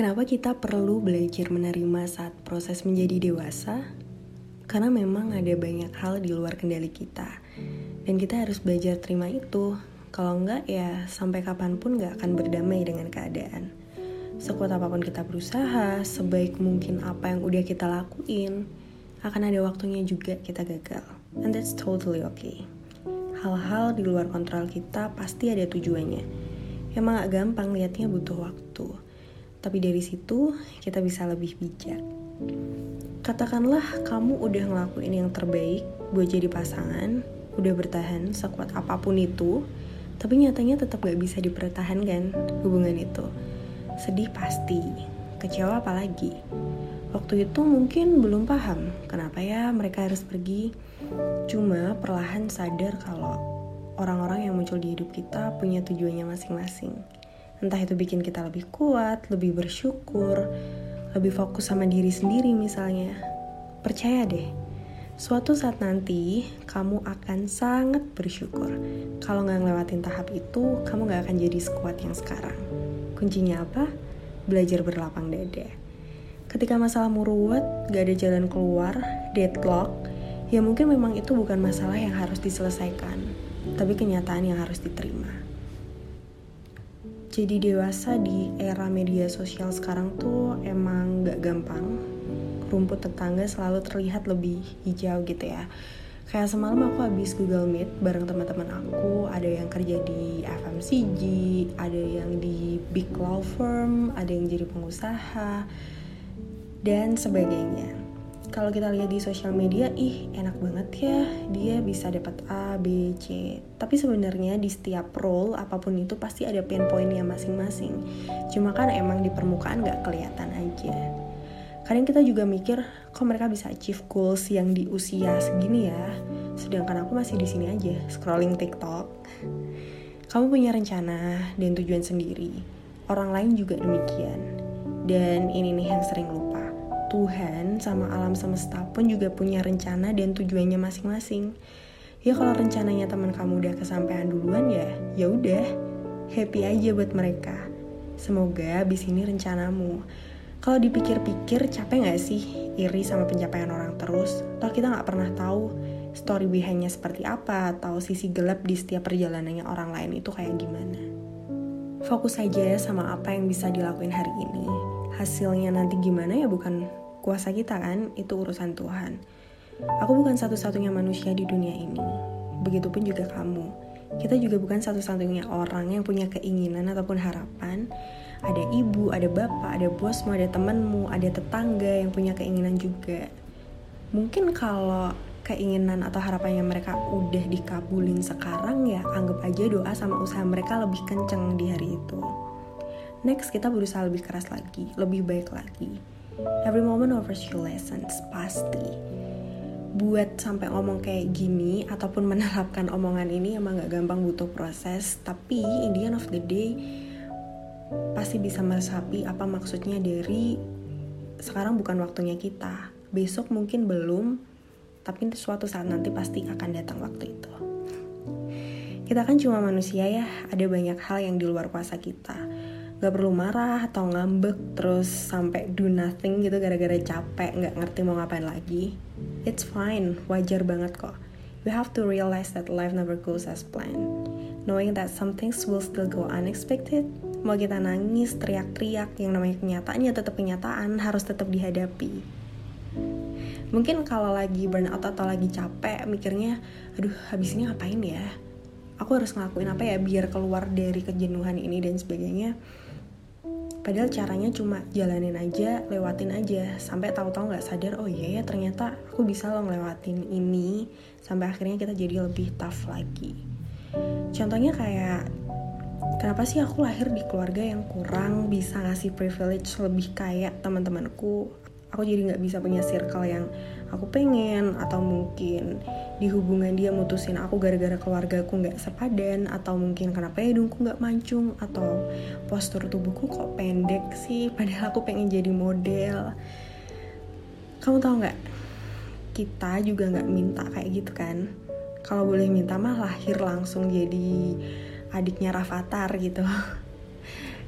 Kenapa kita perlu belajar menerima saat proses menjadi dewasa? Karena memang ada banyak hal di luar kendali kita. Dan kita harus belajar terima itu. Kalau enggak ya sampai kapan pun nggak akan berdamai dengan keadaan. Sekuat apa pun kita berusaha, sebaik mungkin apa yang udah kita lakuin, akan ada waktunya juga kita gagal. And that's totally okay. Hal-hal di luar kontrol kita pasti ada tujuannya. Emang gak gampang liatnya butuh waktu tapi dari situ kita bisa lebih bijak. Katakanlah kamu udah ngelakuin yang terbaik buat jadi pasangan, udah bertahan sekuat apa pun itu, tapi nyatanya tetap gak bisa dipertahankan hubungan itu. Sedih pasti, kecewa apalagi. Waktu itu mungkin belum paham kenapa ya mereka harus pergi. Cuma perlahan sadar kalau orang-orang yang muncul di hidup kita punya tujuannya masing-masing. Entah itu bikin kita lebih kuat, lebih bersyukur, lebih fokus sama diri sendiri misalnya. Percaya deh, suatu saat nanti kamu akan sangat bersyukur. Kalau nggak ngelewatin tahap itu, kamu nggak akan jadi sekuat yang sekarang. Kuncinya apa? Belajar berlapang dada. Ketika masalahmu ruwet, gak ada jalan keluar, deadlock, ya mungkin memang itu bukan masalah yang harus diselesaikan, tapi kenyataan yang harus diterima jadi dewasa di era media sosial sekarang tuh emang gak gampang. Rumput tetangga selalu terlihat lebih hijau gitu ya. Kayak semalam aku habis Google Meet bareng teman-teman aku ada yang kerja di FMCG ada yang di big law firm ada yang jadi pengusaha dan sebagainya kalau kita lihat di sosial media ih enak banget ya. Dia bisa dapat A B C. Tapi sebenarnya di setiap role apa pun itu pasti ada pain pointnya masing-masing. Cuma kan emang di permukaan nggak kelihatan aja. Kadang kita juga mikir kok mereka bisa achieve goals yang di usia segini ya? Sedangkan aku masih di sini aja scrolling TikTok. Kamu punya rencana dan tujuan sendiri. Orang lain juga demikian. Dan ini nih yang sering lupa Tuhan sama alam semesta pun juga punya rencana dan tujuannya masing-masing. Ya kalau rencananya teman kamu udah kesampaian duluan ya, ya udah happy aja buat mereka. Semoga abis ini rencanamu. Kalau dipikir-pikir capek gak sih iri sama pencapaian orang terus? Toh kita gak pernah tahu story behindnya seperti apa atau sisi gelap di setiap perjalanannya orang lain itu kayak gimana. Fokus aja sama apa yang bisa dilakuin hari ini. Hasilnya nanti gimana ya bukan kuasa kita kan, itu urusan Tuhan. Aku bukan satu-satunya manusia di dunia ini. Begitupun juga kamu. Kita juga bukan satu-satunya orang yang punya keinginan ataupun harapan. Ada ibu, ada bapak, ada bosmu, ada temanmu, ada tetangga yang punya keinginan juga. Mungkin kalau keinginan atau harapannya mereka udah dikabulin sekarang ya anggap aja doa sama usaha mereka lebih kenceng di hari itu. Next kita berusaha lebih keras lagi, lebih baik lagi. Every moment offers you lessons pasti. Buat sampai ngomong kayak gini ataupun menerapkan omongan ini emang gak gampang butuh proses. Tapi in the end of the day pasti bisa meresapi apa maksudnya dari sekarang bukan waktunya kita. Besok mungkin belum tapi suatu saat nanti pasti akan datang waktu itu. Kita kan cuma manusia ya ada banyak hal yang di luar kuasa kita gak perlu marah atau ngambek terus sampai do nothing gitu gara-gara capek nggak ngerti mau ngapain lagi. It's fine wajar banget kok. We have to realize that life never goes as planned. Knowing that some things will still go unexpected mau kita nangis teriak-teriak yang namanya kenyataan ya tetap kenyataan harus tetap dihadapi. Mungkin kalau lagi burnout atau lagi capek mikirnya aduh habis ini ngapain ya? Aku harus ngelakuin apa ya biar keluar dari kejenuhan ini dan sebagainya Padahal caranya cuma jalanin aja, lewatin aja, sampai tahu-tahu nggak sadar, oh iya ya ternyata aku bisa loh ngelewatin ini, sampai akhirnya kita jadi lebih tough lagi. Contohnya kayak, kenapa sih aku lahir di keluarga yang kurang bisa ngasih privilege lebih kayak teman-temanku? Aku jadi nggak bisa punya circle yang aku pengen, atau mungkin di hubungan dia mutusin aku gara-gara keluarga aku nggak sepadan atau mungkin kenapa ya hidungku nggak mancung atau postur tubuhku kok pendek sih padahal aku pengen jadi model. Kamu tau nggak? Kita juga nggak minta kayak gitu kan? Kalau boleh minta mah lahir langsung jadi adiknya Rafathar gitu.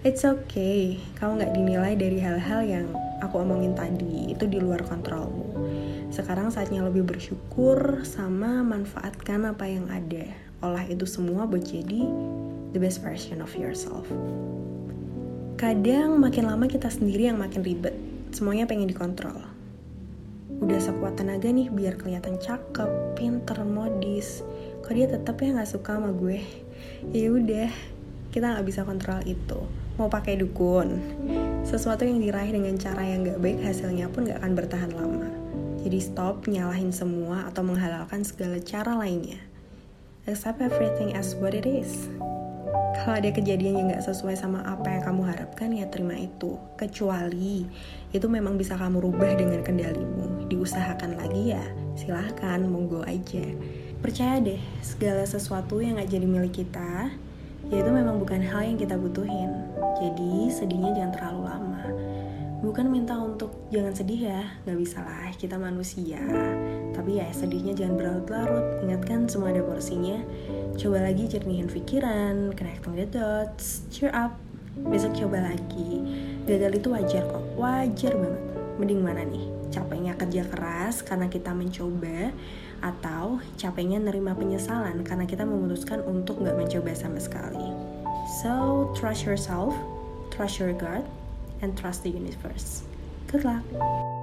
It's okay, kamu gak dinilai dari hal-hal yang aku omongin tadi, itu di luar kontrolmu. Sekarang saatnya lebih bersyukur sama manfaatkan apa yang ada. Olah itu semua buat jadi the best version of yourself. Kadang makin lama kita sendiri yang makin ribet, semuanya pengen dikontrol. Udah sekuat tenaga nih biar kelihatan cakep, pinter, modis. Kok dia tetap ya nggak suka sama gue? Ya udah, kita nggak bisa kontrol itu mau pakai dukun. Sesuatu yang diraih dengan cara yang gak baik hasilnya pun gak akan bertahan lama. Jadi stop nyalahin semua atau menghalalkan segala cara lainnya. Accept everything as what it is. Kalau ada kejadian yang gak sesuai sama apa yang kamu harapkan, ya terima itu. Kecuali itu memang bisa kamu rubah dengan kendalimu. Diusahakan lagi ya, silahkan, monggo aja. Percaya deh, segala sesuatu yang gak jadi milik kita, ya itu memang bukan hal yang kita butuhin. Jadi sedihnya jangan terlalu lama. Bukan minta untuk jangan sedih ya, gak bisa lah, kita manusia. Tapi ya sedihnya jangan berlarut-larut, ingatkan semua ada porsinya. Coba lagi jernihin pikiran, connecting the dots, cheer up. Besok coba lagi. Gagal itu wajar kok, wajar banget. Mending mana nih? Capeknya kerja keras karena kita mencoba, atau capeknya nerima penyesalan karena kita memutuskan untuk nggak mencoba sama sekali. So, trust yourself, trust your God, and trust the universe. Good luck!